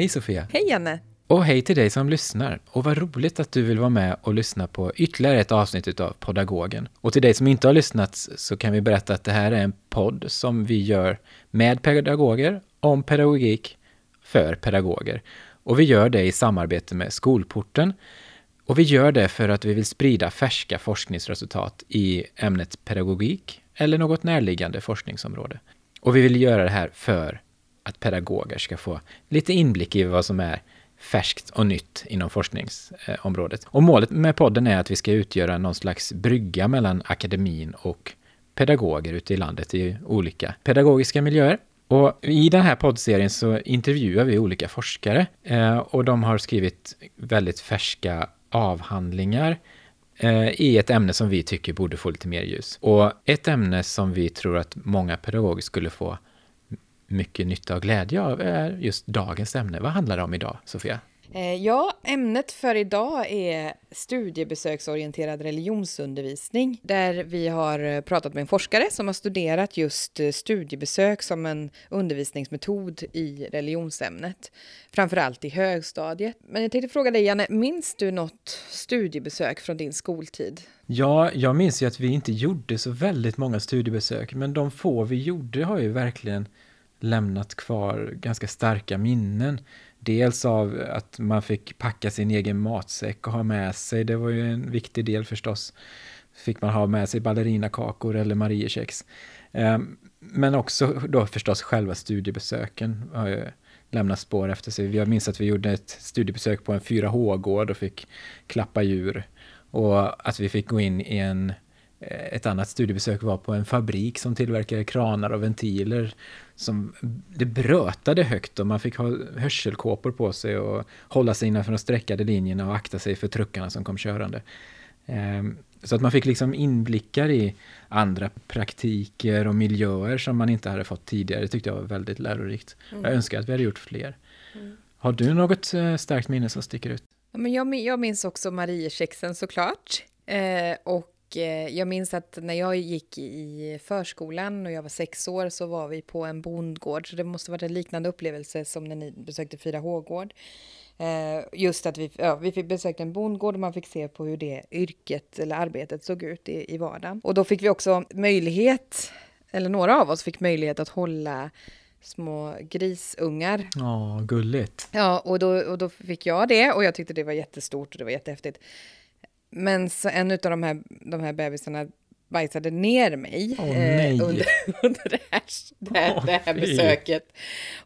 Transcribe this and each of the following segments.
Hej Sofia! Hej Janne! Och hej till dig som lyssnar. Och vad roligt att du vill vara med och lyssna på ytterligare ett avsnitt av Podagogen. Och till dig som inte har lyssnat så kan vi berätta att det här är en podd som vi gör med pedagoger, om pedagogik, för pedagoger. Och vi gör det i samarbete med Skolporten. Och vi gör det för att vi vill sprida färska forskningsresultat i ämnet pedagogik eller något närliggande forskningsområde. Och vi vill göra det här för att pedagoger ska få lite inblick i vad som är färskt och nytt inom forskningsområdet. Och målet med podden är att vi ska utgöra någon slags brygga mellan akademin och pedagoger ute i landet i olika pedagogiska miljöer. Och I den här poddserien så intervjuar vi olika forskare eh, och de har skrivit väldigt färska avhandlingar eh, i ett ämne som vi tycker borde få lite mer ljus. Och ett ämne som vi tror att många pedagoger skulle få mycket nytta och glädje av är just dagens ämne. Vad handlar det om idag, Sofia? Eh, ja, ämnet för idag är studiebesöksorienterad religionsundervisning där vi har pratat med en forskare som har studerat just eh, studiebesök som en undervisningsmetod i religionsämnet, framförallt i högstadiet. Men jag tänkte fråga dig, Janne, minns du något studiebesök från din skoltid? Ja, jag minns ju att vi inte gjorde så väldigt många studiebesök, men de få vi gjorde har ju verkligen lämnat kvar ganska starka minnen. Dels av att man fick packa sin egen matsäck och ha med sig, det var ju en viktig del förstås. Fick man ha med sig ballerinakakor eller mariekex. Ehm, men också då förstås själva studiebesöken har ju lämnat spår efter sig. Jag minns att vi gjorde ett studiebesök på en 4H-gård och fick klappa djur. Och att vi fick gå in i en ett annat studiebesök var på en fabrik som tillverkade kranar och ventiler. Som, det brötade högt och man fick ha hörselkåpor på sig och hålla sig innanför de streckade linjerna och akta sig för truckarna som kom körande. Ehm, så att man fick liksom inblickar i andra praktiker och miljöer som man inte hade fått tidigare. Det tyckte jag var väldigt lärorikt. Mm. Jag önskar att vi hade gjort fler. Mm. Har du något eh, starkt minne som sticker ut? Ja, men jag, jag minns också Mariekexen såklart. Eh, och Eh, jag minns att när jag gick i förskolan och jag var sex år så var vi på en bondgård. Så det måste varit en liknande upplevelse som när ni besökte 4H-gård. Eh, just att vi, ja, vi fick besöka en bondgård och man fick se på hur det yrket eller arbetet såg ut i, i vardagen. Och då fick vi också möjlighet, eller några av oss fick möjlighet att hålla små grisungar. Ja, gulligt. Ja, och då, och då fick jag det och jag tyckte det var jättestort och det var jättehäftigt. Men så en av de här, de här bebisarna bajsade ner mig oh, eh, under, under det här, det här, oh, det här besöket.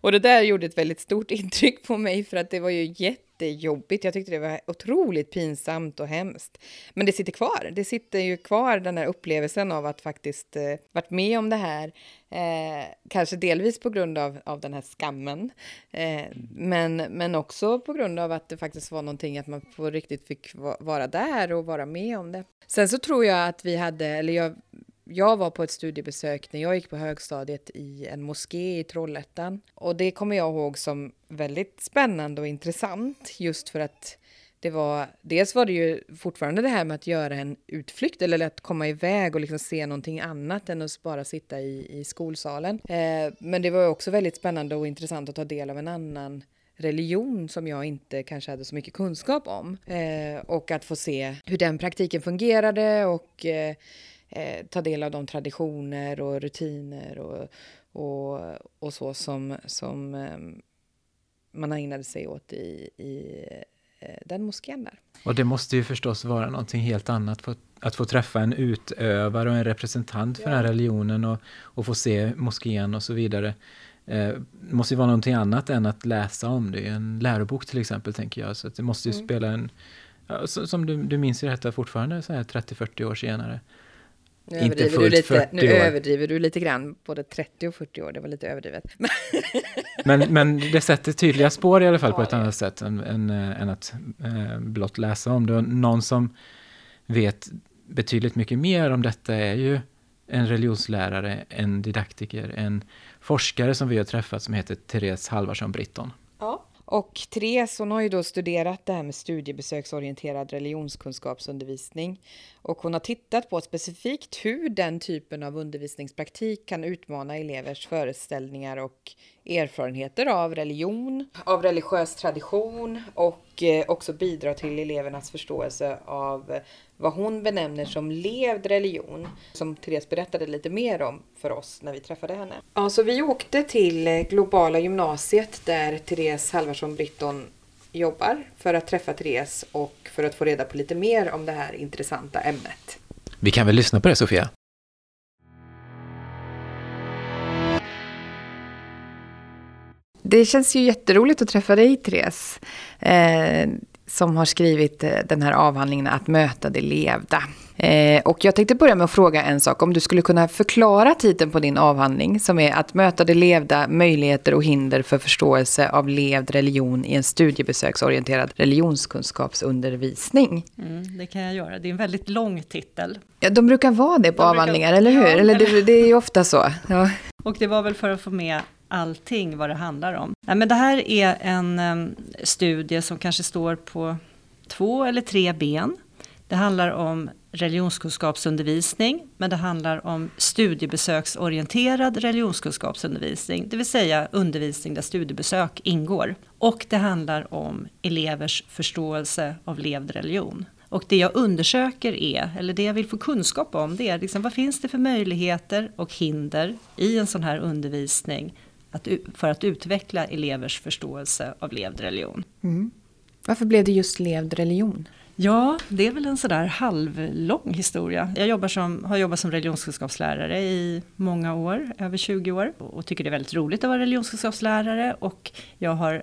Och det där gjorde ett väldigt stort intryck på mig för att det var ju jättejobbigt. Jag tyckte det var otroligt pinsamt och hemskt. Men det sitter kvar. Det sitter ju kvar den här upplevelsen av att faktiskt eh, varit med om det här Eh, kanske delvis på grund av, av den här skammen, eh, men, men också på grund av att det faktiskt var någonting att man på riktigt fick vara där och vara med om det. Sen så tror jag att vi hade, eller jag, jag var på ett studiebesök när jag gick på högstadiet i en moské i Trollhättan och det kommer jag ihåg som väldigt spännande och intressant just för att det var, dels var det ju fortfarande det här med att göra en utflykt eller att komma iväg och liksom se någonting annat än att bara sitta i, i skolsalen. Eh, men det var också väldigt spännande och intressant att ta del av en annan religion som jag inte kanske hade så mycket kunskap om. Eh, och att få se hur den praktiken fungerade och eh, eh ta del av de traditioner och rutiner och, och, och så som, som eh, man ägnade sig åt i, i Eh, den moskén där. Och det måste ju förstås vara någonting helt annat för att få träffa en utövare och en representant för ja. den här religionen och, och få se moskén och så vidare. Eh, måste ju vara någonting annat än att läsa om det. En lärobok till exempel tänker jag. Så det måste ju mm. spela en, ja, som du, du minns ju detta fortfarande så här 30-40 år senare. Nu inte fullt lite, 40 Nu år. överdriver du lite grann, både 30 och 40 år, det var lite överdrivet. men, men det sätter tydliga spår i alla fall ja, på ett ja. annat sätt än, än, äh, än att äh, blott läsa om det. någon som vet betydligt mycket mer om detta är ju en religionslärare, en didaktiker, en forskare som vi har träffat som heter Therese Halvarsson Britton. Ja, och Therese hon har ju då studerat det här med studiebesöksorienterad religionskunskapsundervisning. Och hon har tittat på specifikt hur den typen av undervisningspraktik kan utmana elevers föreställningar och erfarenheter av religion, av religiös tradition och eh, också bidra till elevernas förståelse av vad hon benämner som levd religion, som Therese berättade lite mer om för oss när vi träffade henne. Ja, så vi åkte till Globala gymnasiet där Therese Halvarsson Britton jobbar för att träffa Therese och för att få reda på lite mer om det här intressanta ämnet. Vi kan väl lyssna på det, Sofia? Det känns ju jätteroligt att träffa dig, Therese. Eh, som har skrivit eh, den här avhandlingen Att möta det levda. Eh, och jag tänkte börja med att fråga en sak. Om du skulle kunna förklara titeln på din avhandling som är Att möta det levda, möjligheter och hinder för förståelse av levd religion i en studiebesöksorienterad religionskunskapsundervisning. Mm, det kan jag göra. Det är en väldigt lång titel. Ja, de brukar vara det på de avhandlingar, brukar... eller hur? Ja, eller det, det, är ju ofta så. Ja. Och det var väl för att få med allting vad det handlar om. Nej, men det här är en um, studie som kanske står på två eller tre ben. Det handlar om religionskunskapsundervisning, men det handlar om studiebesöksorienterad religionskunskapsundervisning, det vill säga undervisning där studiebesök ingår. Och det handlar om elevers förståelse av levd religion. Och det jag undersöker är, eller det jag vill få kunskap om, det är liksom, vad finns det för möjligheter och hinder i en sån här undervisning att, för att utveckla elevers förståelse av levd religion. Mm. Varför blev det just levd religion? Ja, det är väl en sådär halvlång historia. Jag jobbar som, har jobbat som religionskunskapslärare i många år, över 20 år. Och tycker det är väldigt roligt att vara religionskunskapslärare. Och jag har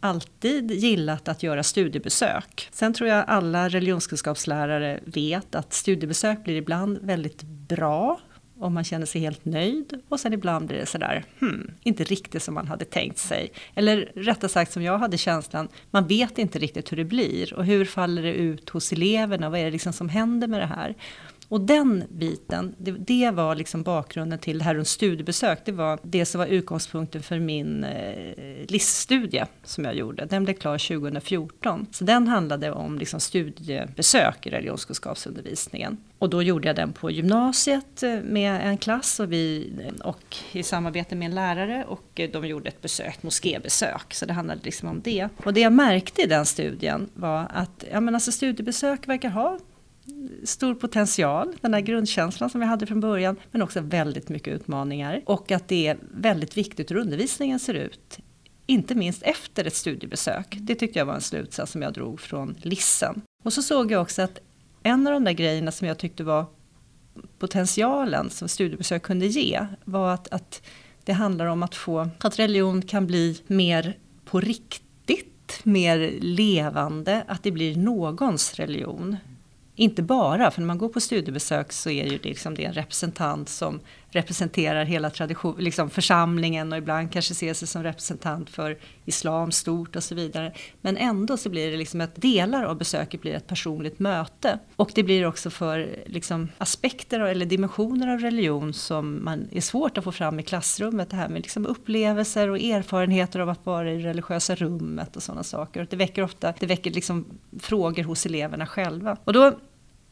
alltid gillat att göra studiebesök. Sen tror jag alla religionskunskapslärare vet att studiebesök blir ibland väldigt bra och man känner sig helt nöjd och sen ibland blir det sådär, hmm, inte riktigt som man hade tänkt sig. Eller rättare sagt som jag hade känslan, man vet inte riktigt hur det blir och hur faller det ut hos eleverna, vad är det liksom som händer med det här? Och den biten, det, det, var liksom bakgrunden till det här runt studiebesök. Det var det som var utgångspunkten för min eh, liststudie som jag gjorde. Den blev klar 2014. Så den handlade om liksom studiebesök i religionskunskapsundervisningen. Och då gjorde jag den på gymnasiet eh, med en klass och, vi, och i samarbete med en lärare och eh, de gjorde ett besök, moskébesök. Så det handlade liksom om det. Och det jag märkte i den studien var att ja, men alltså studiebesök verkar ha stor potential, den där grundkänslan som vi hade från början, men också väldigt mycket utmaningar. Och att det är väldigt viktigt hur undervisningen ser ut, inte minst efter ett studiebesök. Det tyckte jag var en slutsats som jag drog från Lissen. Och så såg jag också att en av de där grejerna som jag tyckte var potentialen som studiebesök kunde ge, var att, att det handlar om att få, att religion kan bli mer på riktigt, mer levande, att det blir någons religion. Inte bara, för när man går på studiebesök så är ju det, liksom det en representant som representerar hela tradition, liksom församlingen och ibland kanske ser sig som representant för islam stort och så vidare. Men ändå så blir det liksom att delar av besöket blir ett personligt möte. Och det blir också för liksom aspekter eller dimensioner av religion som man är svårt att få fram i klassrummet. Det här med liksom upplevelser och erfarenheter av att vara i det religiösa rummet och sådana saker. Och det väcker ofta det väcker liksom frågor hos eleverna själva. Och då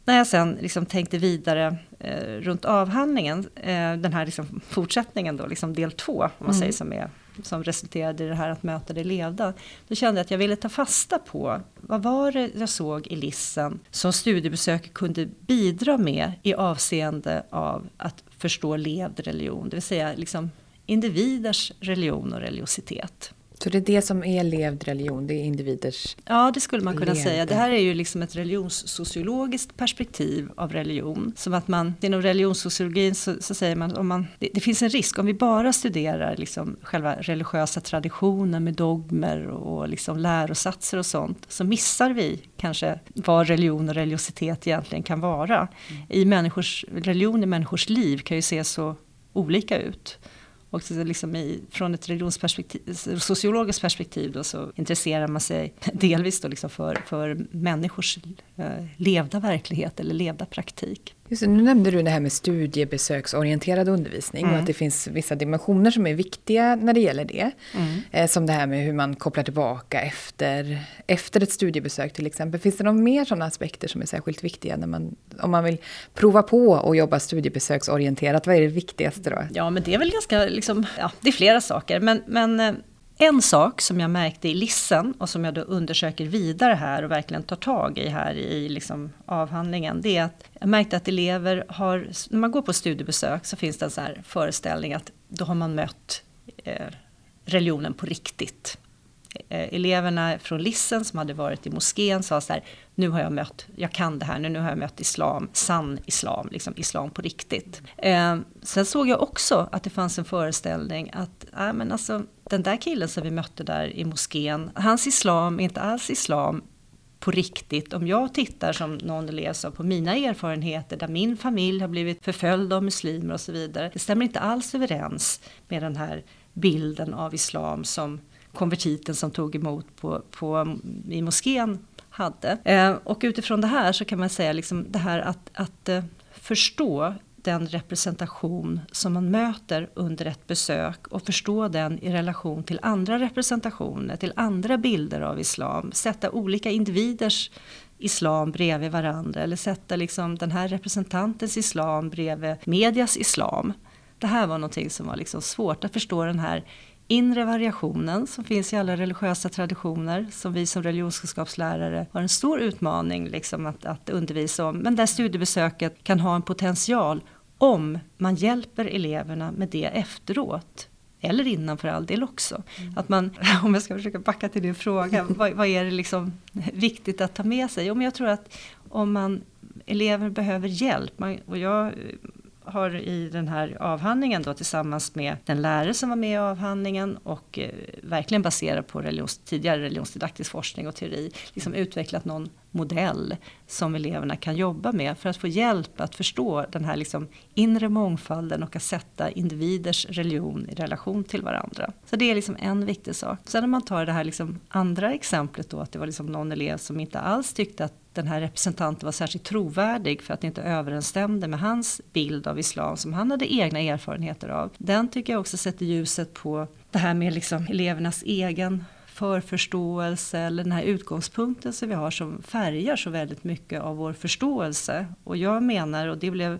när jag sen liksom tänkte vidare eh, runt avhandlingen, eh, den här liksom fortsättningen då, liksom del två, om man mm. säger som, är, som resulterade i det här att möta det levda. Då kände jag att jag ville ta fasta på, vad var det jag såg i Lissen som studiebesök kunde bidra med i avseende av att förstå levd religion, det vill säga liksom individers religion och religiositet. Så det är det som är levd religion, det är individers Ja, det skulle man kunna levde. säga. Det här är ju liksom ett religionssociologiskt perspektiv av religion. Som att man, inom religionssociologin så, så säger man, om man det, det, finns en risk om vi bara studerar liksom själva religiösa traditioner med dogmer och liksom lärosatser och sånt, så missar vi kanske vad religion och religiositet egentligen kan vara. Mm. I människors, religion i människors liv kan ju se så olika ut. Och så liksom i, från ett religionsperspektiv, sociologiskt perspektiv då, så intresserar man sig delvis då liksom för, för människors eh, levda verklighet eller levda praktik. Just det, nu nämnde du det här med studiebesöksorienterad undervisning mm. och att det finns vissa dimensioner som är viktiga när det gäller det. Mm. Eh, som det här med hur man kopplar tillbaka efter, efter ett studiebesök till exempel. Finns det några mer sådana aspekter som är särskilt viktiga när man, om man vill prova på att jobba studiebesöksorienterat? Vad är det viktigaste då? Ja, men det är väl ganska, liksom, ja, det är flera saker. Men, men eh, en sak som jag märkte i Lissen och som jag då undersöker vidare här och verkligen tar tag i här i liksom avhandlingen. Det är att jag märkte att elever har, när man går på studiebesök så finns det en så här föreställning att då har man mött eh, religionen på riktigt. Eh, eleverna från Lissen som hade varit i moskén sa så här, nu har jag mött, jag kan det här, nu, nu har jag mött islam, sann islam, liksom islam på riktigt. Eh, sen såg jag också att det fanns en föreställning att, äh, men alltså, den där killen som vi mötte där i moskén, hans islam är inte alls islam på riktigt. Om jag tittar som någon elev sa på mina erfarenheter där min familj har blivit förföljd av muslimer och så vidare. Det stämmer inte alls överens med den här bilden av islam som konvertiten som tog emot på, på, i moskén hade. Eh, och utifrån det här så kan man säga liksom det här att, att eh, förstå den representation som man möter under ett besök och förstå den i relation till andra representationer, till andra bilder av islam. Sätta olika individers islam bredvid varandra eller sätta liksom den här representantens islam bredvid medias islam. Det här var någonting som var liksom svårt att förstå den här inre variationen som finns i alla religiösa traditioner som vi som religionskunskapslärare har en stor utmaning liksom att, att undervisa om. Men där studiebesöket kan ha en potential om man hjälper eleverna med det efteråt. Eller innan för all del också. Mm. Att man, om jag ska försöka backa till din fråga, vad, vad, är det liksom viktigt att ta med sig? Jo, men jag tror att om man, elever behöver hjälp, man, och jag har i den här avhandlingen då tillsammans med den lärare som var med i avhandlingen och eh, verkligen baserat på religions, tidigare religionsdidaktisk forskning och teori liksom utvecklat någon modell som eleverna kan jobba med för att få hjälp att förstå den här liksom inre mångfalden och att sätta individers religion i relation till varandra. Så det är liksom en viktig sak. Sen när man tar det här liksom andra exemplet då att det var liksom någon elev som inte alls tyckte att den här representanten var särskilt trovärdig för att det inte överensstämde med hans bild av islam som han hade egna erfarenheter av. Den tycker jag också sätter ljuset på det här med liksom elevernas egen förförståelse eller den här utgångspunkten som vi har som färgar så väldigt mycket av vår förståelse. Och jag menar, och det blev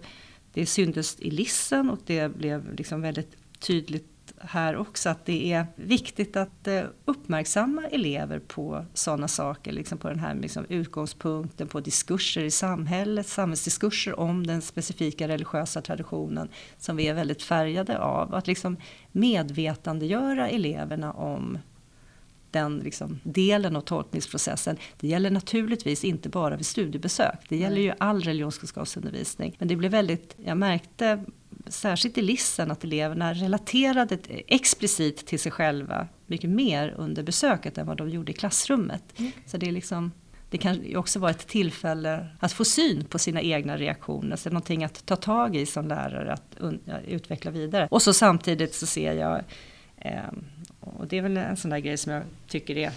det syntes i Lissen och det blev liksom väldigt tydligt här också att det är viktigt att eh, uppmärksamma elever på sådana saker, liksom på den här liksom utgångspunkten, på diskurser i samhället, samhällsdiskurser om den specifika religiösa traditionen som vi är väldigt färgade av. Att liksom medvetandegöra eleverna om den liksom delen av tolkningsprocessen. Det gäller naturligtvis inte bara vid studiebesök. Det gäller ju all religionskunskapsundervisning. Men det blev väldigt, jag märkte särskilt i Lissen att eleverna relaterade explicit till sig själva mycket mer under besöket än vad de gjorde i klassrummet. Mm. Så det är liksom det kan också vara ett tillfälle att få syn på sina egna reaktioner, så någonting att ta tag i som lärare, att utveckla vidare. Och så samtidigt så ser jag, och det är väl en sån där grej som jag tycker är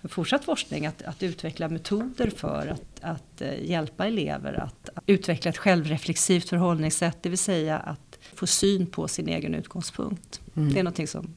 för fortsatt forskning, att, att utveckla metoder för att, att uh, hjälpa elever att, att utveckla ett självreflexivt förhållningssätt, det vill säga att få syn på sin egen utgångspunkt. Mm. Det är någonting som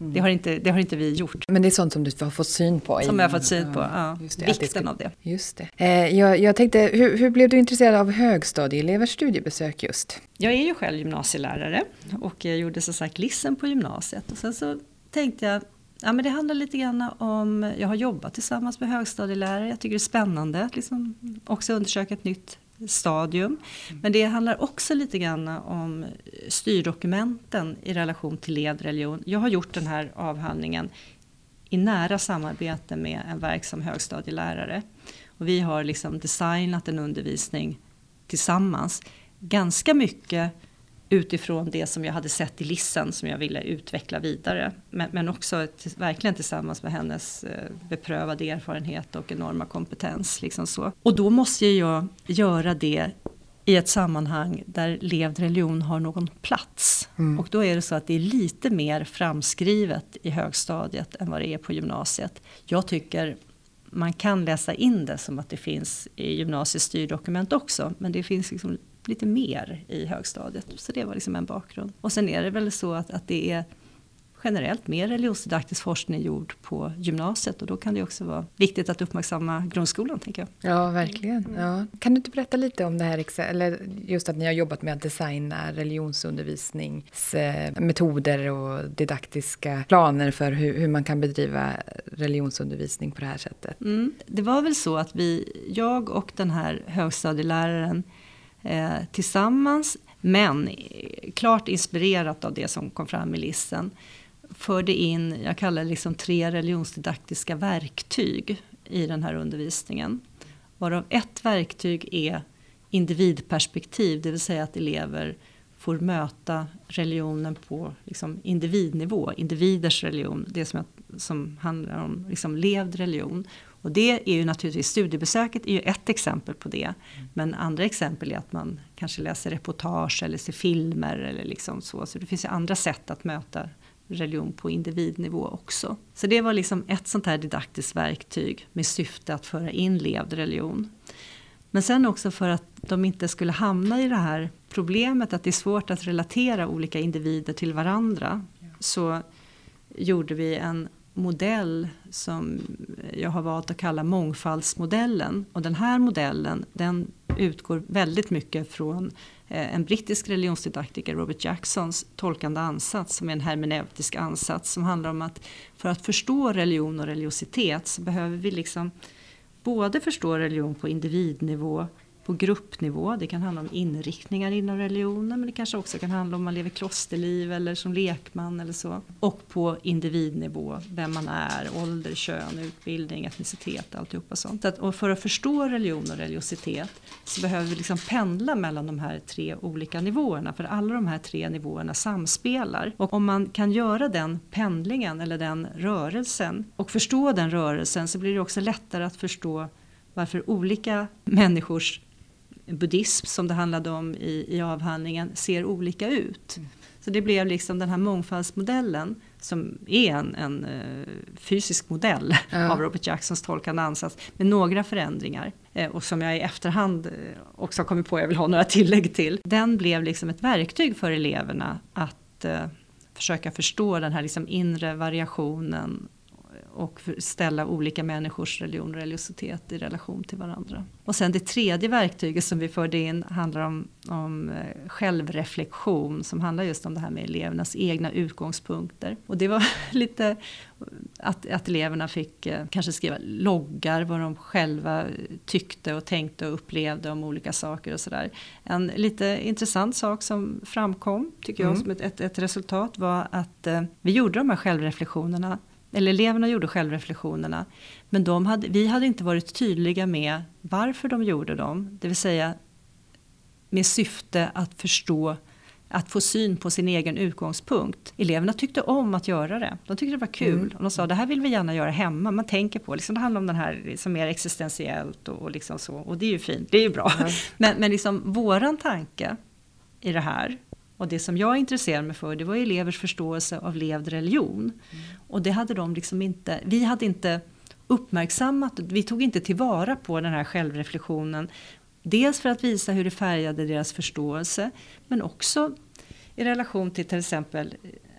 Mm. Det, har inte, det har inte vi gjort. Men det är sånt som du har fått syn på? Som jag har fått syn på, ja. det, Vikten ska, av det. Just det. Eh, jag, jag tänkte, hur, hur, blev du intresserad av högstadieelevers studiebesök just? Jag är ju själv gymnasielärare och jag gjorde som sagt Lissen på gymnasiet. Och sen så tänkte jag, Ja, men det handlar lite grann om, jag har jobbat tillsammans med högstadielärare, jag tycker det är spännande att liksom också undersöka ett nytt stadium. Men det handlar också lite grann om styrdokumenten i relation till ledreligion. Jag har gjort den här avhandlingen i nära samarbete med en verksam högstadielärare. Och vi har liksom designat en undervisning tillsammans. Ganska mycket utifrån det som jag hade sett i Lissen som jag ville utveckla vidare. Men, men också till, verkligen tillsammans med hennes eh, beprövade erfarenhet och enorma kompetens. Liksom så. Och då måste jag göra det i ett sammanhang där levd religion har någon plats. Mm. Och då är det så att det är lite mer framskrivet i högstadiet än vad det är på gymnasiet. Jag tycker man kan läsa in det som att det finns i gymnasiets styrdokument också. Men det finns liksom lite mer i högstadiet. Så det var liksom en bakgrund. Och sen är det väl så att, att det är generellt mer religionsdidaktisk forskning gjord på gymnasiet och då kan det också vara viktigt att uppmärksamma grundskolan tänker jag. Ja, verkligen. Ja. Kan du inte berätta lite om det här, eller just att ni har jobbat med att designa religionsundervisningsmetoder och didaktiska planer för hur, hur man kan bedriva religionsundervisning på det här sättet? Mm. Det var väl så att vi, jag och den här högstadieläraren Eh, tillsammans men klart inspirerat av det som kom fram i listen förde in, jag kallar det liksom tre religionsdidaktiska verktyg i den här undervisningen. Varav ett verktyg är individperspektiv, det vill säga att elever får möta religionen på liksom individnivå, individers religion, det som, som handlar om liksom levd religion. Och det är ju naturligtvis, studiebesöket är ju ett exempel på det. Men andra exempel är att man kanske läser reportage eller ser filmer eller liksom så. Så det finns ju andra sätt att möta religion på individnivå också. Så det var liksom ett sånt här didaktiskt verktyg med syfte att föra in levd religion. Men sen också för att de inte skulle hamna i det här problemet att det är svårt att relatera olika individer till varandra. Så gjorde vi en modell som jag har valt att kalla mångfaldsmodellen. Och den här modellen den utgår väldigt mycket från eh, en brittisk religionsdidaktiker, Robert Jacksons tolkande ansats som är en hermeneutisk ansats som handlar om att för att förstå religion och religiositet så behöver vi liksom både förstå religion på individnivå på gruppnivå. Det kan handla om inriktningar inom religionen men det kanske också kan handla om man lever klosterliv eller som lekman eller så. Och på individnivå, vem man är, ålder, kön, utbildning, etnicitet, alltihopa sånt. Att, och för att förstå religion och religiositet så behöver vi liksom pendla mellan de här tre olika nivåerna för alla de här tre nivåerna samspelar. Och om man kan göra den pendlingen eller den rörelsen och förstå den rörelsen så blir det också lättare att förstå varför olika människors buddhism som det handlade om i, i avhandlingen ser olika ut. Mm. Så det blev liksom den här mångfaldsmodellen som är en, en uh, fysisk modell ja. av Robert Jacksons tolkande ansats med några förändringar uh, och som jag i efterhand uh, också har kommit på jag vill ha några tillägg till. Den blev liksom ett verktyg för eleverna att försöka förstå den här liksom inre variationen och ställa olika människors religion och religiositet i relation till varandra. Och sen det tredje verktyget som vi förde in handlar om, om eh, självreflektion som handlar just om det här med elevernas egna utgångspunkter. Och det var lite att, att eleverna fick eh, kanske skriva loggar vad de själva tyckte och tänkte och upplevde om olika saker och sådär. En lite intressant sak som framkom tycker jag mm. som ett, ett, ett resultat var att eh, vi gjorde de här självreflektionerna eller eleverna gjorde självreflektionerna. Men de hade, vi hade inte varit tydliga med varför de gjorde dem. Det vill säga med syfte att förstå att få syn på sin egen utgångspunkt. Eleverna tyckte om att göra det. De tyckte det var kul. Mm. Och de sa det här vill vi gärna göra hemma. Man tänker på, liksom, det handlar om den här som är existentiellt och, och liksom så. Och det är ju fint, det är ju bra. Mm. Men, men liksom våran tanke i det här och det som jag intresserade mig för det var elevers förståelse av levd religion. Mm. Och det hade de liksom inte, vi hade inte uppmärksammat, vi tog inte tillvara på den här självreflektionen. Dels för att visa hur det färgade deras förståelse men också i relation till till exempel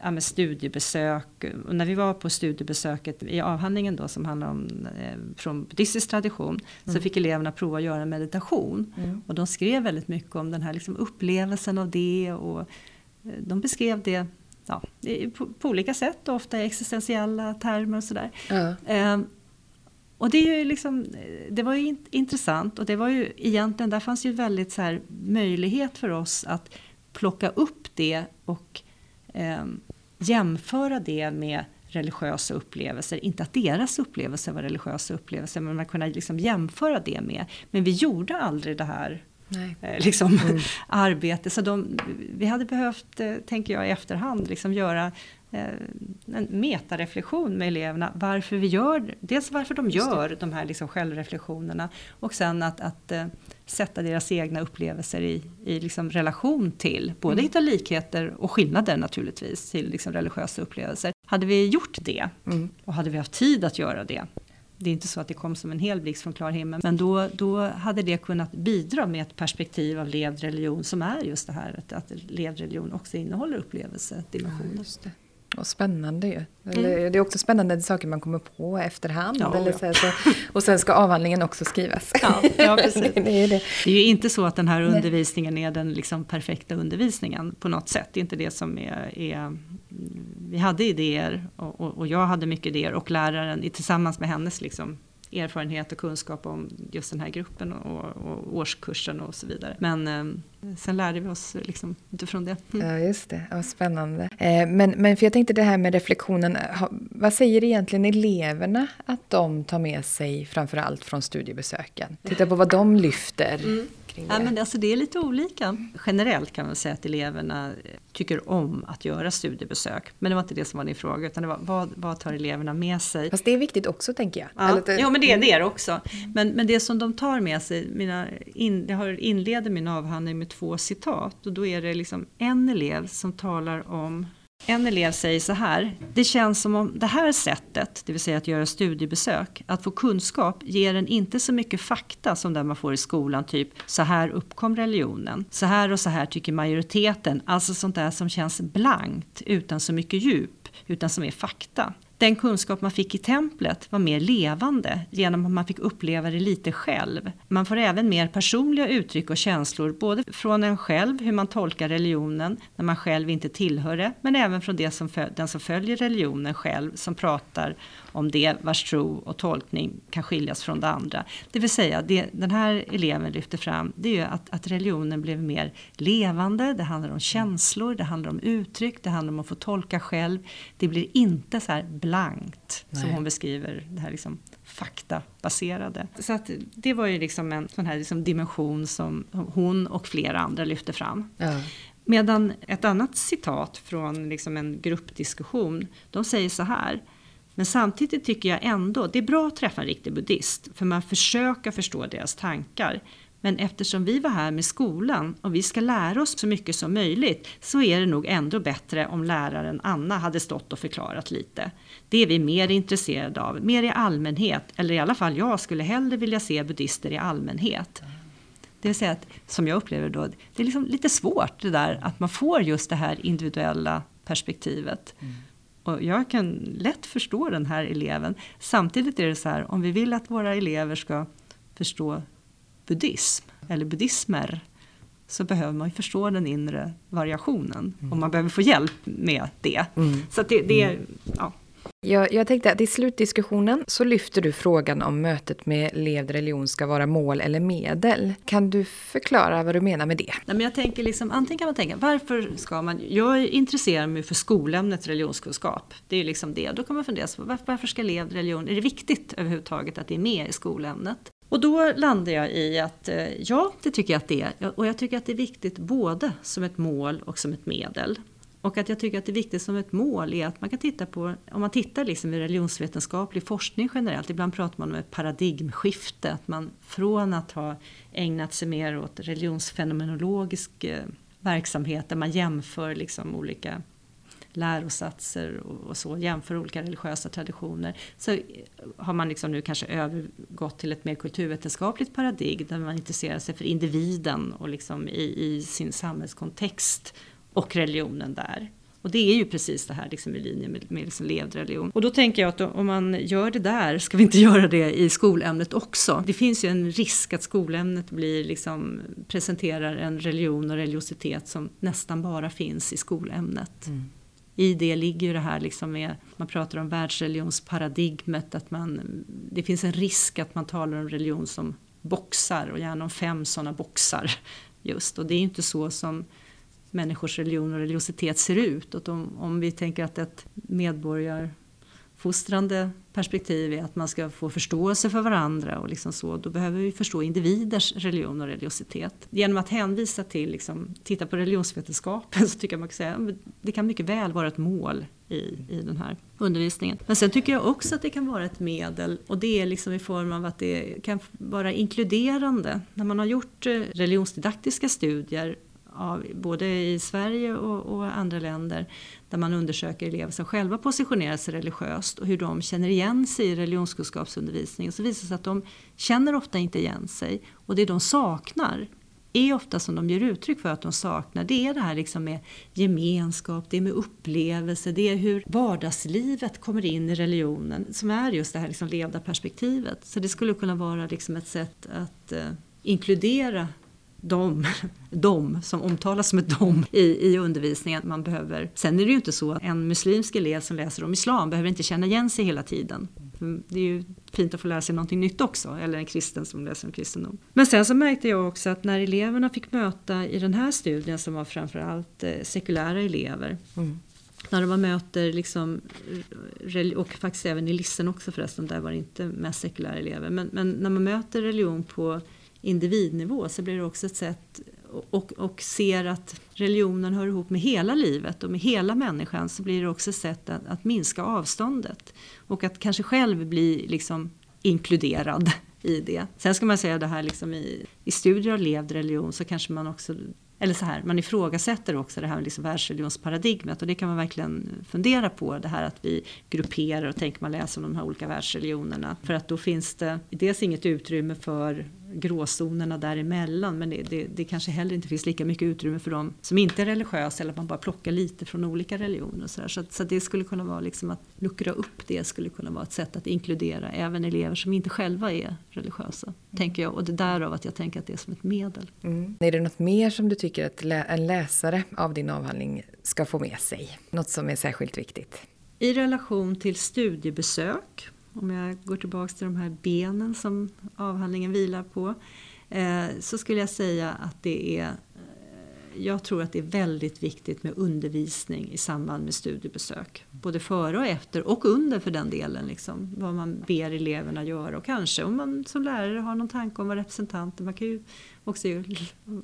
ja, med studiebesök. Och när vi var på studiebesöket i avhandlingen då som handlar om eh, från buddhistisk tradition mm. så fick eleverna prova att göra meditation. Mm. Och de skrev väldigt mycket om den här liksom, upplevelsen av det och eh, de beskrev det ja, på, på, olika sätt, ofta i existentiella termer och sådär. Ja. Eh, och det, är ju liksom, det var ju intressant och det var ju egentligen, där fanns ju väldigt så här möjlighet för oss att plocka upp det och eh, jämföra det med religiösa upplevelser. Inte att deras upplevelser var religiösa upplevelser, men man kunde liksom jämföra det med. Men vi gjorde aldrig det här eh, liksom, mm. arbete. Så de, vi hade behövt, eh, tänker jag i efterhand, liksom göra eh, en metareflektion med eleverna. Varför vi gör, dels varför de gör de här liksom självreflektionerna och sen att, att sätta deras egna upplevelser i, i liksom relation till, både mm. hitta likheter och skillnader naturligtvis till liksom religiösa upplevelser. Hade vi gjort det mm. och hade vi haft tid att göra det det är inte så att det kom som en hel blixt från klar himmel, men då, då hade det kunnat bidra med ett perspektiv av levd religion som är just det här att, att levd religion också innehåller upplevelsedimensioner. Ja, och spännande ju. Mm. Det är också spännande saker man kommer på efterhand. Ja, eller så, så, och sen ska avhandlingen också skrivas. Ja, ja precis. det, är det. det är ju inte så att den här undervisningen är den liksom perfekta undervisningen på något sätt. Det är inte det som är, är vi hade idéer och, och, och, jag hade mycket idéer och läraren tillsammans med hennes liksom, erfarenhet och kunskap om just den här gruppen och, och årskursen och så vidare. Men eh, sen lärde vi oss liksom utifrån det. Mm. Ja, just det. Ja, spännande. Eh, men, men för jag tänkte det här med reflektionen. Ha, vad säger egentligen eleverna att de tar med sig framför allt från studiebesöken? Titta på vad de lyfter. Mm kring det? Ja, men alltså det är lite olika. Generellt kan man säga att eleverna tycker om att göra studiebesök. Men det var inte det som var din fråga, utan det var vad, vad tar eleverna med sig? Fast det är viktigt också tänker jag. Ja, lite... ja men det är det också. Men, men det som de tar med sig, mina in, jag har inleder min avhandling med två citat. Och då är det liksom en elev som talar om en elev säger så här. Det känns som om det här sättet, det vill säga att göra studiebesök, att få kunskap ger en inte så mycket fakta som det man får i skolan, typ så här uppkom religionen, så här och så här tycker majoriteten, alltså sånt där som känns blankt utan så mycket djup, utan som är fakta. Den kunskap man fick i templet var mer levande genom att man fick uppleva det lite själv. Man får även mer personliga uttryck och känslor, både från en själv, hur man tolkar religionen när man själv inte tillhör det, men även från det som den som följer religionen själv, som pratar om det vars tro och tolkning kan skiljas från det andra. Det vill säga, det den här eleven lyfter fram, det är ju att, att religionen blev mer levande, det handlar om känslor, det handlar om uttryck, det handlar om att få tolka själv. Det blir inte så här blankt, Nej. som hon beskriver det här liksom faktabaserade. Så att det var ju liksom en sån här liksom dimension som hon och flera andra lyfte fram. Ja. Medan ett annat citat från liksom en gruppdiskussion, de säger så här. Men samtidigt tycker jag ändå, det är bra att träffa en riktig buddhist, för man försöker förstå deras tankar. Men eftersom vi var här med skolan och vi ska lära oss så mycket som möjligt så är det nog ändå bättre om läraren Anna hade stått och förklarat lite. Det är vi mer intresserade av, mer i allmänhet, eller i alla fall jag skulle hellre vilja se buddhister i allmänhet. Det vill säga att, som jag upplever då, det är liksom lite svårt det där att man får just det här individuella perspektivet. Mm. Och jag kan lätt förstå den här eleven. Samtidigt är det så här, om vi vill att våra elever ska förstå buddhism eller buddhismer så behöver man ju förstå den inre variationen mm. och man behöver få hjälp med det. Mm. Så det, det är, mm. ja. Jag, jag tänkte att i slutdiskussionen så lyfter du frågan om mötet med levd religion ska vara mål eller medel. Kan du förklara vad du menar med det? Nej, men jag tänker liksom, antingen kan man tänka, varför ska man... Jag intresserar mig för skolämnet religionskunskap. Det är liksom det. Då kan man fundera varför ska levd religion... Är det viktigt överhuvudtaget att det är med i skolämnet? Och då landar jag i att eh, ja, det tycker jag att det är. Och jag tycker att det är viktigt både som ett mål och som ett medel. Och att jag tycker att det är viktigt som ett mål är att man kan titta på, om man tittar liksom i religionsvetenskaplig forskning generellt, ibland pratar man om ett paradigmskifte, att man från att ha ägnat sig mer åt religionsfenomenologisk eh, verksamhet där man jämför liksom olika lärosatser och, så, jämför olika religiösa traditioner. Så har man liksom nu kanske övergått till ett mer kulturvetenskapligt paradigm där man intresserar sig för individen och liksom i, i sin samhällskontext och religionen där. Och det är ju precis det här liksom i linje med, med liksom levd religion. Och då tänker jag att om man gör det där, ska vi inte göra det i skolämnet också? Det finns ju en risk att skolämnet blir liksom, presenterar en religion och religiositet som nästan bara finns i skolämnet. Mm. I det ligger ju det här liksom med, man pratar om världsreligionsparadigmet, att man, det finns en risk att man talar om religion som boxar och gärna om fem sådana boxar. Just, och det är inte så som människors religion och religiositet ser ut. Och om, om vi tänker att ett medborgar uppfostrande perspektiv är att man ska få förståelse för varandra och liksom så. Då behöver vi förstå individers religion och religiositet. Genom att hänvisa till, liksom, titta på religionsvetenskapen så tycker jag man kan säga att det kan mycket väl vara ett mål i, i den här undervisningen. Men sen tycker jag också att det kan vara ett medel och det är liksom i form av att det kan vara inkluderande. När man har gjort eh, religionsdidaktiska studier av, både i Sverige och, och, andra länder där man undersöker elever som själva positionerar sig religiöst och hur de känner igen sig i religionskunskapsundervisningen så visar det sig att de känner ofta inte igen sig och det de saknar är ofta som de ger uttryck för att de saknar, det är det här liksom med gemenskap, det är med upplevelse, det är hur vardagslivet kommer in i religionen som är just det här liksom levda perspektivet. Så det skulle kunna vara liksom ett sätt att eh, inkludera de, de som omtalas som ett dom i, i undervisningen. Man behöver, sen är det ju inte så att en muslimsk elev som läser om islam behöver inte känna igen sig hela tiden. Det är ju fint att få lära sig någonting nytt också, eller en kristen som läser om kristendom. Men sen så märkte jag också att när eleverna fick möta i den här studien som var framförallt eh, sekulära elever mm. När man möter, liksom, och faktiskt även i Lissen också förresten, där var det inte mest sekulära elever. Men, men när man möter religion på individnivå så blir det också ett sätt och, och ser att religionen hör ihop med hela livet och med hela människan så blir det också ett sätt att, att minska avståndet och att kanske själv bli liksom inkluderad i det. Sen ska man säga det här liksom i, i studier av levd religion så kanske man också eller så här, man ifrågasätter också det här liksom världsreligionsparadigmet och det kan man verkligen fundera på. Det här att vi grupperar och tänker man läser om de här olika världsreligionerna. För att då finns det dels inget utrymme för gråzonerna däremellan men det, det, det kanske heller inte finns lika mycket utrymme för dem som inte är religiösa eller att man bara plockar lite från olika religioner. Och så, där. så, så det skulle kunna vara liksom att luckra upp det skulle kunna vara ett sätt att inkludera även elever som inte själva är religiösa. Mm. Tänker jag och det är därav att jag tänker att det är som ett medel. Mm. Är det något mer som du tycker att en läsare av din avhandling ska få med sig? Något som är särskilt viktigt? I relation till studiebesök om jag går tillbaka till de här benen som avhandlingen vilar på, eh, så skulle jag säga att det är eh, jag tror att det är väldigt viktigt med undervisning i samband med studiebesök. Både före och efter och under för den delen. Liksom, vad man ber eleverna göra och kanske om man som lärare har någon tanke om vad representanter, man kan ju också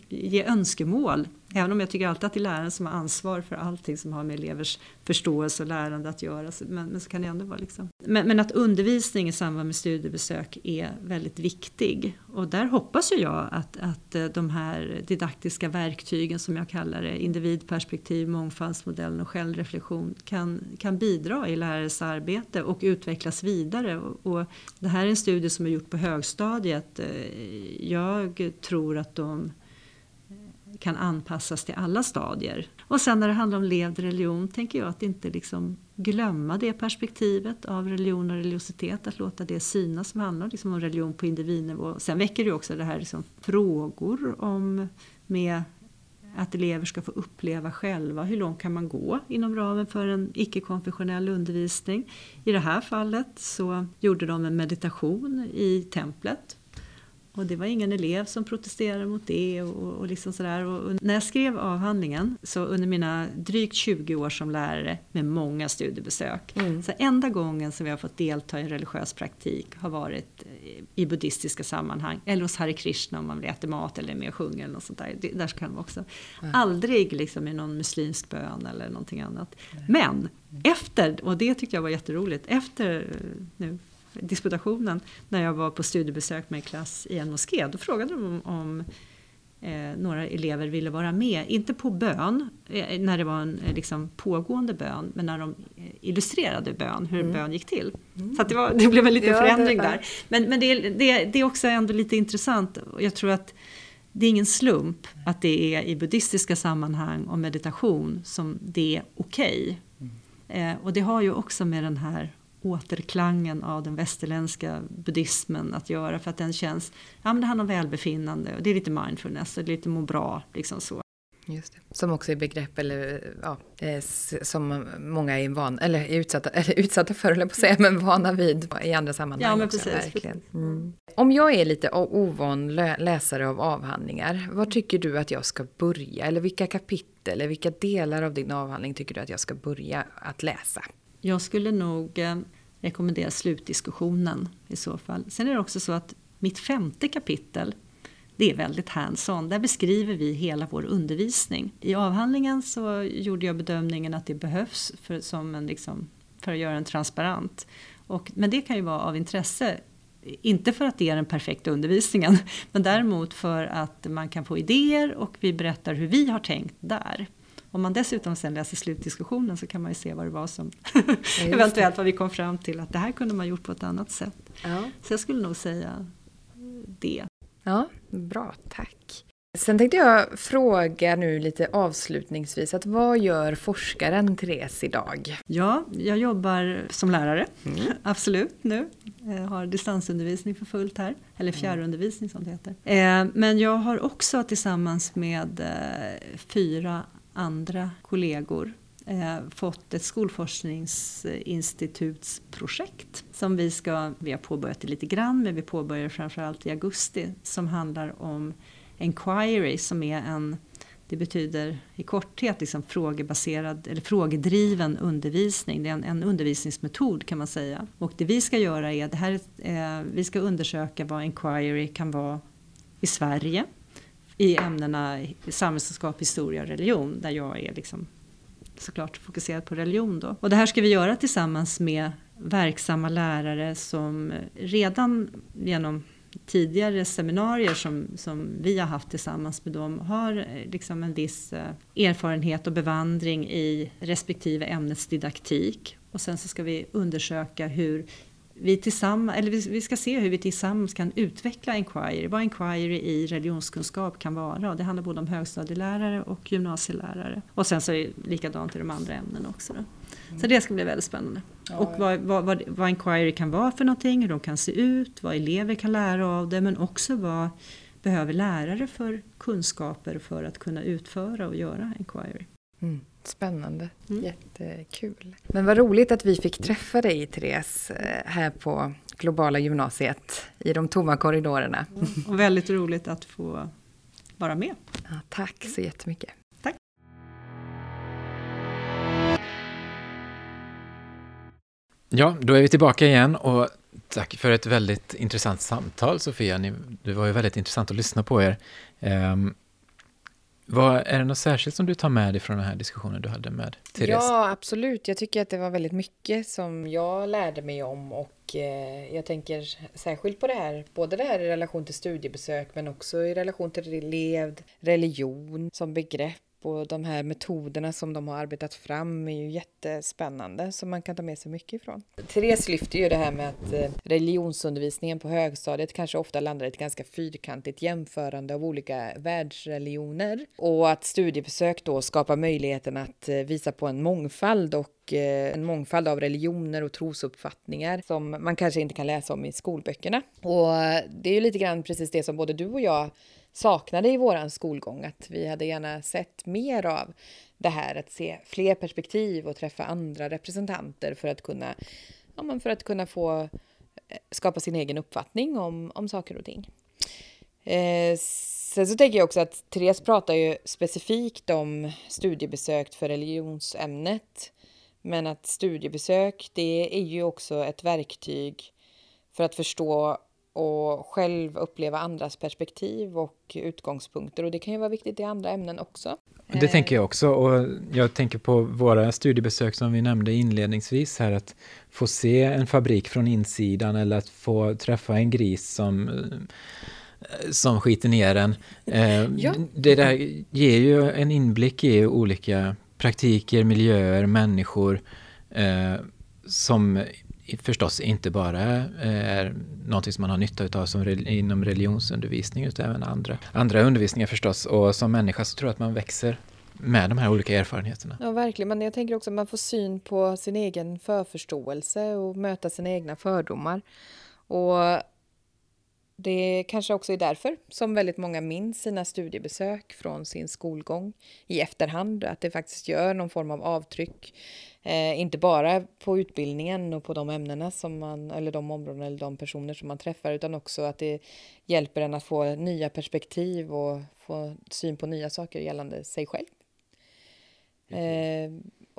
ge önskemål. Även om jag tycker alltid att det är läraren som har ansvar för allting som har med elevers förståelse och lärande att göra. Men, men så kan det ändå vara liksom. men, men, att undervisning i samband med studiebesök är väldigt viktig. Och där hoppas ju jag att, att eh, de här didaktiska verktygen som jag kallar det, individperspektiv, mångfaldsmodellen och självreflektion kan, kan bidra i lärares arbete och utvecklas vidare. Och, och det här är en studie som är gjord på högstadiet. Eh, jag tror tror att de eh, kan anpassas till alla stadier. Och sen när det handlar om levd religion tänker jag att inte liksom glömma det perspektivet av religion och religiositet, att låta det synas som handlar liksom om religion på individnivå. Sen väcker det också det här liksom frågor om med att elever ska få uppleva själva hur långt kan man gå inom ramen för en icke-konfessionell undervisning. I det här fallet så gjorde de en meditation i templet och det var ingen elev som protesterade mot det. Och, och liksom sådär. Och när jag skrev avhandlingen, så under mina drygt 20 år som lärare med många studiebesök, mm. så enda gången som vi har fått delta i en religiös praktik har varit i buddhistiska sammanhang, eller hos Hare Krishna om man vill äta mat eller är med och sjunger eller något sånt där. Det, där kan man också. Mm. Aldrig liksom i någon muslimsk bön eller någonting annat. Mm. Men efter, och det tyckte jag var jätteroligt, efter nu disputationen när jag var på studiebesök med en klass i en moské. Då frågade de om, om eh, några elever ville vara med, inte på bön, eh, när det var en eh, liksom, pågående bön, men när de eh, illustrerade bön, hur mm. bön gick till. Mm. Så det, var, det blev en liten ja, förändring där. Men, men det, det, det är också ändå lite intressant. Jag tror att det är ingen slump att det är i buddhistiska sammanhang och meditation som det är okej. Okay. Mm. Eh, och det har ju också med den här återklangen av den västerländska buddhismen att göra för att den känns, ja men det handlar om välbefinnande och det är lite mindfulness och lite må bra liksom så. Just det. Som också är begrepp eller ja, eh, som många är, van, eller är utsatta, eller utsatta för, eller på att säga, men vana vid i andra sammanhang. Ja, men också, precis. Verkligen. Mm. Om jag är lite ovan läsare av avhandlingar, var tycker du att jag ska börja? Eller vilka kapitel, eller vilka delar av din avhandling tycker du att jag ska börja att läsa? Jag skulle nog eh, slutdiskussionen i så fall. Sen är det också så att mitt femte kapitel det är väldigt hands-on. Där beskriver vi hela vår undervisning. I avhandlingen så gjorde jag bedömningen att det behövs för, som en, liksom, för att göra den transparent. Och, men det kan ju vara av intresse inte för att det är den perfekta undervisningen, men däremot för att man kan få idéer och vi berättar hur vi har tänkt där. Om man dessutom sen läser slutdiskussionen så kan man ju se vad det var som eventuellt vad vi kom fram till att det här kunde man gjort på ett annat sätt. Ja. Så jag skulle nog säga det. Ja, bra, tack. Sen tänkte jag fråga nu lite avslutningsvis, att vad gör forskaren Therese idag? Ja, jag jobbar som lärare, mm. absolut nu. Jag har distansundervisning för fullt här, eller fjärrundervisning som det heter. Eh, men jag har också tillsammans med eh, fyra andra kollegor eh, fått ett skolforskningsinstitutsprojekt som vi ska, vi har påbörjat det lite grann men vi påbörjar framförallt i augusti som handlar om Enquiry som är en det betyder i korthet liksom frågebaserad eller frågedriven undervisning. Det är en, en, undervisningsmetod kan man säga. Och det vi ska göra är, det här, eh, vi ska undersöka vad Enquiry kan vara i Sverige i ämnena samhällskunskap, historia och religion där jag är liksom såklart fokuserad på religion. Då. Och det här ska vi göra tillsammans med verksamma lärare som redan genom tidigare seminarier som, som vi har haft tillsammans med dem har eh, liksom en viss eh, erfarenhet och bevandring i respektive ämnets didaktik. Och sen så ska vi undersöka hur vi, tillsammans, eller vi ska se hur vi tillsammans kan utveckla Enquiry, vad Enquiry i religionskunskap kan vara. Och det handlar både om högstadielärare och gymnasielärare. Och sen så är det likadant i de andra ämnena också. Då. Så det ska bli väldigt spännande. Ja, och vad, vad, vad, vad Enquiry kan vara för någonting, hur de kan se ut, vad elever kan lära av det, men också vad behöver lärare för kunskaper för att kunna utföra och göra Enquiry. Mm. Spännande, mm. jättekul. Men vad roligt att vi fick träffa dig Therese eh, här på Globala gymnasiet i de tomma korridorerna. Mm. Och väldigt roligt att få vara med. Ja, tack så jättemycket. Tack. Ja, då är vi tillbaka igen och tack för ett väldigt intressant samtal Sofia. Ni, det var ju väldigt intressant att lyssna på er. Vad, är det något särskilt som du tar med dig från den här diskussionen du hade med Therese? Ja, absolut. Jag tycker att det var väldigt mycket som jag lärde mig om och eh, jag tänker särskilt på det här, både det här i relation till studiebesök men också i relation till levd religion som begrepp och de här metoderna som de har arbetat fram är ju jättespännande som man kan ta med sig mycket ifrån. Therese lyfter ju det här med att eh, religionsundervisningen på högstadiet kanske ofta landar i ett ganska fyrkantigt jämförande av olika världsreligioner och att studiebesök då skapar möjligheten att eh, visa på en mångfald och eh, en mångfald av religioner och trosuppfattningar som man kanske inte kan läsa om i skolböckerna. Och det är ju lite grann precis det som både du och jag saknade i vår skolgång. Att vi hade gärna sett mer av det här att se fler perspektiv och träffa andra representanter för att kunna, ja, men för att kunna få eh, skapa sin egen uppfattning om, om saker och ting. Eh, sen så tänker jag också att Therese pratar ju specifikt om studiebesök för religionsämnet. Men att studiebesök, det är ju också ett verktyg för att förstå och själv uppleva andras perspektiv och utgångspunkter. Och det kan ju vara viktigt i andra ämnen också. Det tänker jag också. Och jag tänker på våra studiebesök som vi nämnde inledningsvis här. Att få se en fabrik från insidan eller att få träffa en gris som som skiter ner en. Eh, ja. Det där ger ju en inblick i olika praktiker, miljöer, människor eh, som förstås inte bara är någonting som man har nytta av som inom religionsundervisning utan även andra, andra undervisningar förstås. Och som människa så tror jag att man växer med de här olika erfarenheterna. Ja, verkligen. Men jag tänker också att man får syn på sin egen förförståelse och möta sina egna fördomar. Och det kanske också är därför som väldigt många minns sina studiebesök från sin skolgång i efterhand, att det faktiskt gör någon form av avtryck Eh, inte bara på utbildningen och på de ämnena som man, eller de områden eller de personer som man träffar, utan också att det hjälper en att få nya perspektiv och få syn på nya saker gällande sig själv. Eh,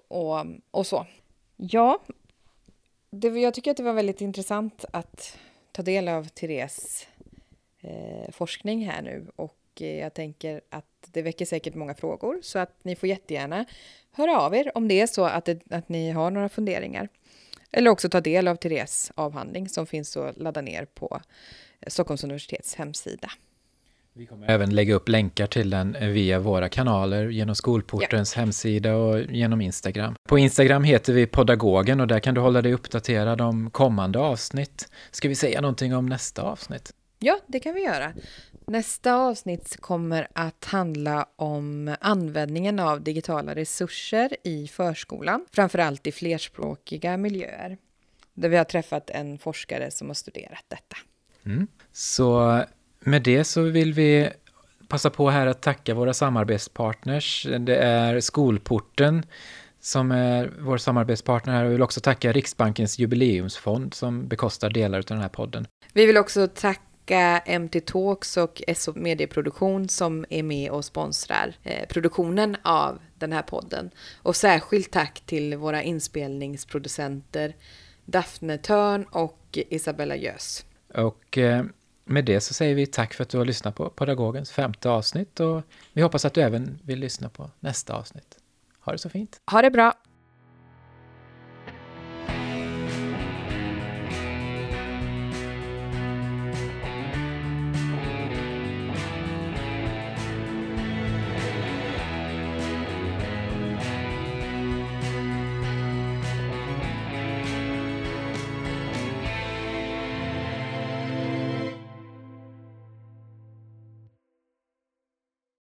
och, och så. Ja, det, jag tycker att det var väldigt intressant att ta del av Therese eh, forskning här nu och eh, jag tänker att det väcker säkert många frågor så att ni får jättegärna höra av er om det är så att, det, att ni har några funderingar. Eller också ta del av Therese avhandling som finns att ladda ner på Stockholms universitets hemsida. Vi kommer även lägga upp länkar till den via våra kanaler, genom Skolportens ja. hemsida och genom Instagram. På Instagram heter vi Podagogen och där kan du hålla dig uppdaterad om kommande avsnitt. Ska vi säga någonting om nästa avsnitt? Ja, det kan vi göra. Nästa avsnitt kommer att handla om användningen av digitala resurser i förskolan, framförallt i flerspråkiga miljöer. Där vi har träffat en forskare som har studerat detta. Mm. Så med det så vill vi passa på här att tacka våra samarbetspartners. Det är Skolporten som är vår samarbetspartner här och vi vill också tacka Riksbankens jubileumsfond som bekostar delar av den här podden. Vi vill också tacka MT Talks och SO Medieproduktion som är med och sponsrar eh, produktionen av den här podden. Och särskilt tack till våra inspelningsproducenter Daphne Törn och Isabella Jös. Och eh, med det så säger vi tack för att du har lyssnat på Pedagogens femte avsnitt och vi hoppas att du även vill lyssna på nästa avsnitt. Ha det så fint! Ha det bra!